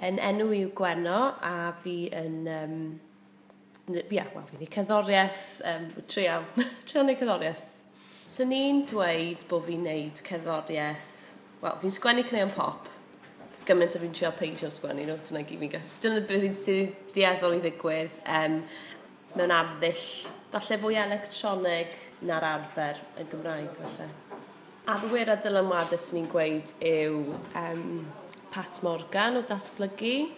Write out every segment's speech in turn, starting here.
Yn enw yw gwenno a fi yn... Um, ia, wel, fi'n ei cerddoriaeth, um, trial, trial neu cerddoriaeth. So ni'n dweud bod fi'n neud cerddoriaeth, wel, fi'n sgwennu cneu'n pop, gymaint o fi'n trio peisio sgwennu nhw, dyna gyd fi'n gael. Dyna beth fi'n sydd dieddol i ddigwydd um, mewn arddull, falle fwy electronig na'r arfer yn Gymraeg, falle. Arwyr a dylanwadau sy'n ni'n gweud yw um, Pat Morgan o Datblygu,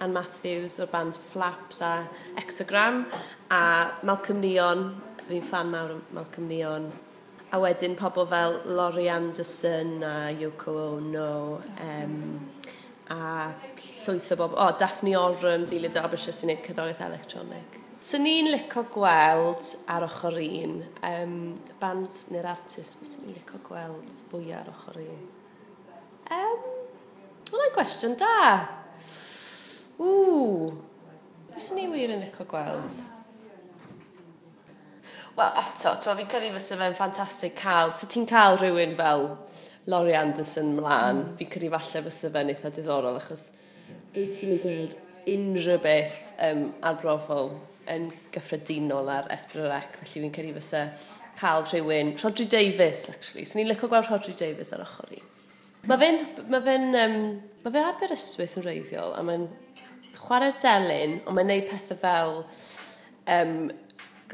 Anne Matthews o'r band Flaps a Exogram, a Malcolm Neon, fi'n fan mawr o Malcolm Neon. A wedyn pobl fel Laurie Anderson a Yoko Ono, um, a llwyth o bobl, o, oh, Daphne Olrym, dilyd Derbyshire sy'n gwneud cyddoriaeth electronig. So ni'n licio gweld ar ochr un, um, band neu'r artist, sy'n ni'n licio gweld fwy ar ochr un? Um, cwestiwn da. Ww. Pwy sy'n ni wir yn eco gweld? Wel, eto, ti'n fi'n credu fysa fe'n ffantastig cael. So ti'n cael rhywun fel Laurie Anderson mlaen, mm. fi'n credu falle fysa fe'n eitha diddorol, achos dwi ti'n mynd gweld unrhyw beth um, arbrofol yn gyffredinol ar Esbryrec, felly fi'n credu fysa cael rhywun, Rodri Davis, actually. So ni'n licio gweld Rodri Davis ar ochr i. Mae fe'n... Mae fe'n... Um, mae fe Aberystwyth yn reiddiol, a mae'n chwarae delyn, ond mae'n neud pethau fel um,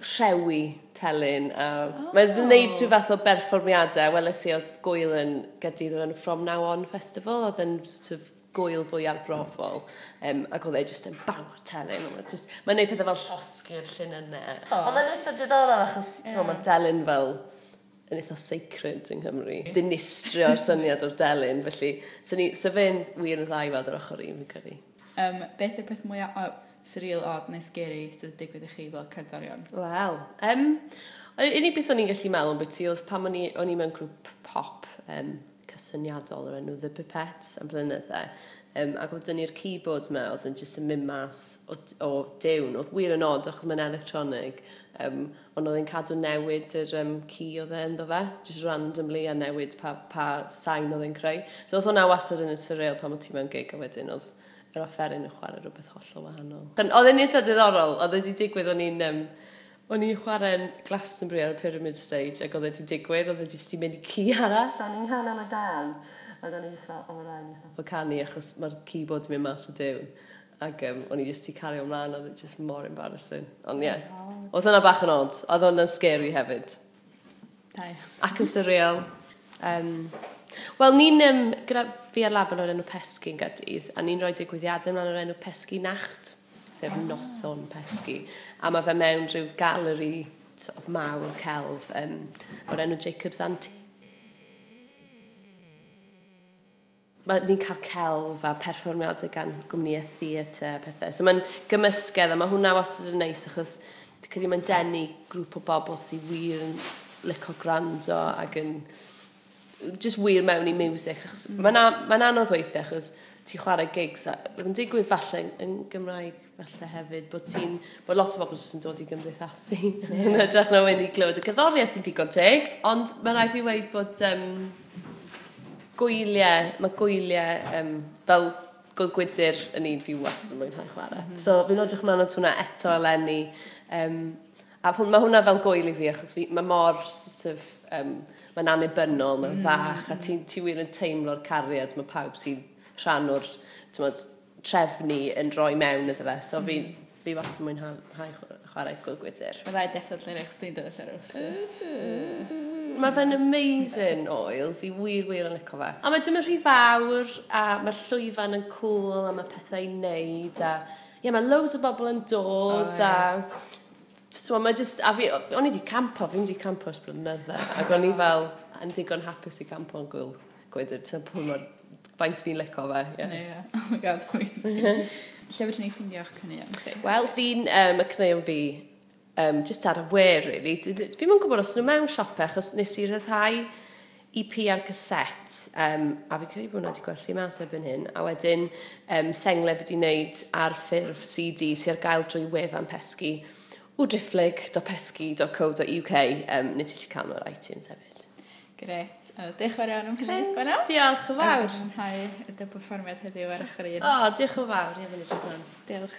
rhewi telyn. A oh. Mae'n gwneud rhyw fath o berfformiadau. Weles i oedd gwyl yn gydydd o'r From Now On Festival, oedd yn sort of gwyl fwy arbrofol. Um, ac oedd e jyst yn bang o'r telyn. E mae'n neud pethau fel llosgi'r llunynau. Oh. Ond mae'n eitha diddorol achos yeah. mae'n telyn fel yn eitha sacred yng Nghymru. Dinistrio'r syniad o'r delyn, felly sy'n ni, sy'n fe'n wir yn ddau weld yr ochr un fi'n credu. Um, beth yw'r peth mwyaf oh, surreal odd neu scary sydd wedi digwydd i chi fel cerddorion? Wel, um, unig beth o'n i'n gallu meddwl yn beth oedd pam o'n i, mewn grŵp pop um, cysyniadol o'r enw The Pipettes am flynyddau. Um, ac oedd dynnu'r keyboard me, oedd yn jyst yn mynd mas o, o dewn. Oedd wir yn od, achos mae'n electronig. Um, ond oedd yn cadw newid yr um, key oedd e ynddo fe, just randomly a newid pa, pa sain oedd e'n creu. So oedd hwnna wasod yn y surreal pan oedd ti mewn gig a wedyn oedd yr offeryn yn chwarae rhywbeth hollol wahanol. Oedd e'n eitha diddorol, oedd e wedi digwydd o'n i'n um, O'n i'n chwarae'n Glastonbury ar y Pyramid Stage ac oedd wedi digwydd, oedd wedi sti mynd i ci arall. O'n i'n hana mae dan. Ac o'n i'n ffraf, o rai, o'n i'n canu achos mae'r keyboard yn mynd mas o dewn. Ac um, o'n i jyst i cario ymlaen, oedd e just mor embarrassing. Ond ie, yeah. oh. oedd hwnna bach yn od, oedd hwnna'n scary hefyd. Da, Ac yn surreal. Um, Wel, ni'n um, gyda fi ar lab yn o'r enw Pesgi yn gadydd, a ni'n rhoi digwyddiadau ymlaen o'r enw Pesgi Nacht sef noson pesgu. A mae fe mewn rhyw galeri sort of mawr celf um, o'r enw Jacob's Antique. Mae ni'n cael celf a perfformiadau gan gwmnïau e theatr a pethau. So mae'n gymysgedd a mae hwnna wastad yn neis achos dwi'n credu mae'n denu grŵp o bobl sy'n wir yn licio gwrando ac yn just wir mewn i music. Achos mm. mae'n ma anodd weithiau achos ti'n chwarae gigs. a Yn digwydd falle yn Gymraeg falle hefyd, bod ti'n... Bod lot o bobl sy'n dod i gymdeithasu. Yeah. yn edrych na wyn i glywed y gyddoriau sy'n digon teg. Ond mae rhaid fi weid bod um, gwyliau, mae gwyliau um, fel gwydyr yn un fi was yn mwynhau chwarae. Mm -hmm. So fi'n edrych mlaen at hwnna eto eleni. Um, A hwn, mae hwnna fel gwyl i fi, achos fi, mae mor, sort of, um, mae'n anibynnol, mae'n mm. fach, a ti'n ti wir yn teimlo'r cariad, mae pawb sy'n rhan o'r trefnu yn rhoi mewn iddo fe. So mm. fi, fi yn mwynhau chwarae gwyl gwydr. Mae rai deffod lle neich stwyd yn y llerw. Mae fe'n amazing oil, fi wir wir yn licio fe. A mae dim yn rhy fawr, a mae llwyfan yn cool, a mae pethau i wneud, a ie, yeah, mae loads o bobl yn dod, oh, yes. a So mae just, a fi, o'n i di campo, fi'n di campo ys blynydda, ac o'n i fel, yn ddigon hapus i campo yn gwyl, gwydr, ti'n pwy mor, faint fi'n lico fe. Yeah. Ne, yeah. Oh my god, Lle fydden ni ffindio eich cynnion chi? Wel, fi'n, um, y cynnion fi, um, just ar y wer, really. Fi'n mwyn gwybod os nhw mewn siopau, achos nes i ryddhau EP ar gyset, um, a fi'n credu bod hwnna wedi gwerthu mas erbyn hyn, a wedyn um, sengle fi wedi wneud ar ffurf CD sy'n gael drwy wefan pesgu o drifflig.pesgi.co.uk um, nid ti'n cael nhw'r iTunes hefyd. Gret. O, diolch yn fawr iawn am hynny. Gwena? Diolch yn fawr. Yn y dy berfformiad heddiw ar ochr un. O, diolch yn fawr. Ie, fi'n edrych yn Diolch.